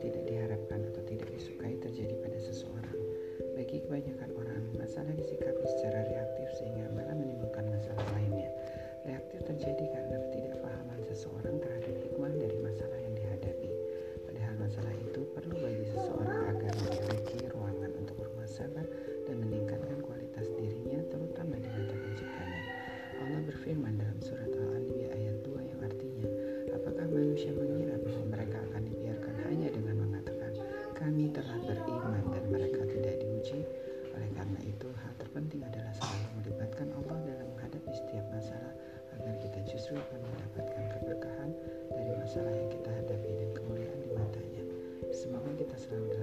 tidak diharapkan atau tidak disukai terjadi pada seseorang. Bagi kebanyakan orang, masalah disikapi secara reaktif sehingga malah menimbulkan masalah lainnya. Reaktif terjadi karena ketidakpahaman seseorang terhadap hikmah dari masalah yang dihadapi. Padahal masalah itu perlu bagi seseorang agar memiliki ruangan untuk bermasalah dan meningkatkan kualitas dirinya terutama di mata penciptanya. Allah berfirman dalam surat Al-Anbiya ayat 2 yang artinya, Apakah manusia kami telah beriman dan mereka tidak diuji? Oleh karena itu, hal terpenting adalah selalu melibatkan Allah dalam menghadapi setiap masalah agar kita justru akan mendapatkan keberkahan dari masalah yang kita hadapi dan kemuliaan di matanya. Semoga kita selalu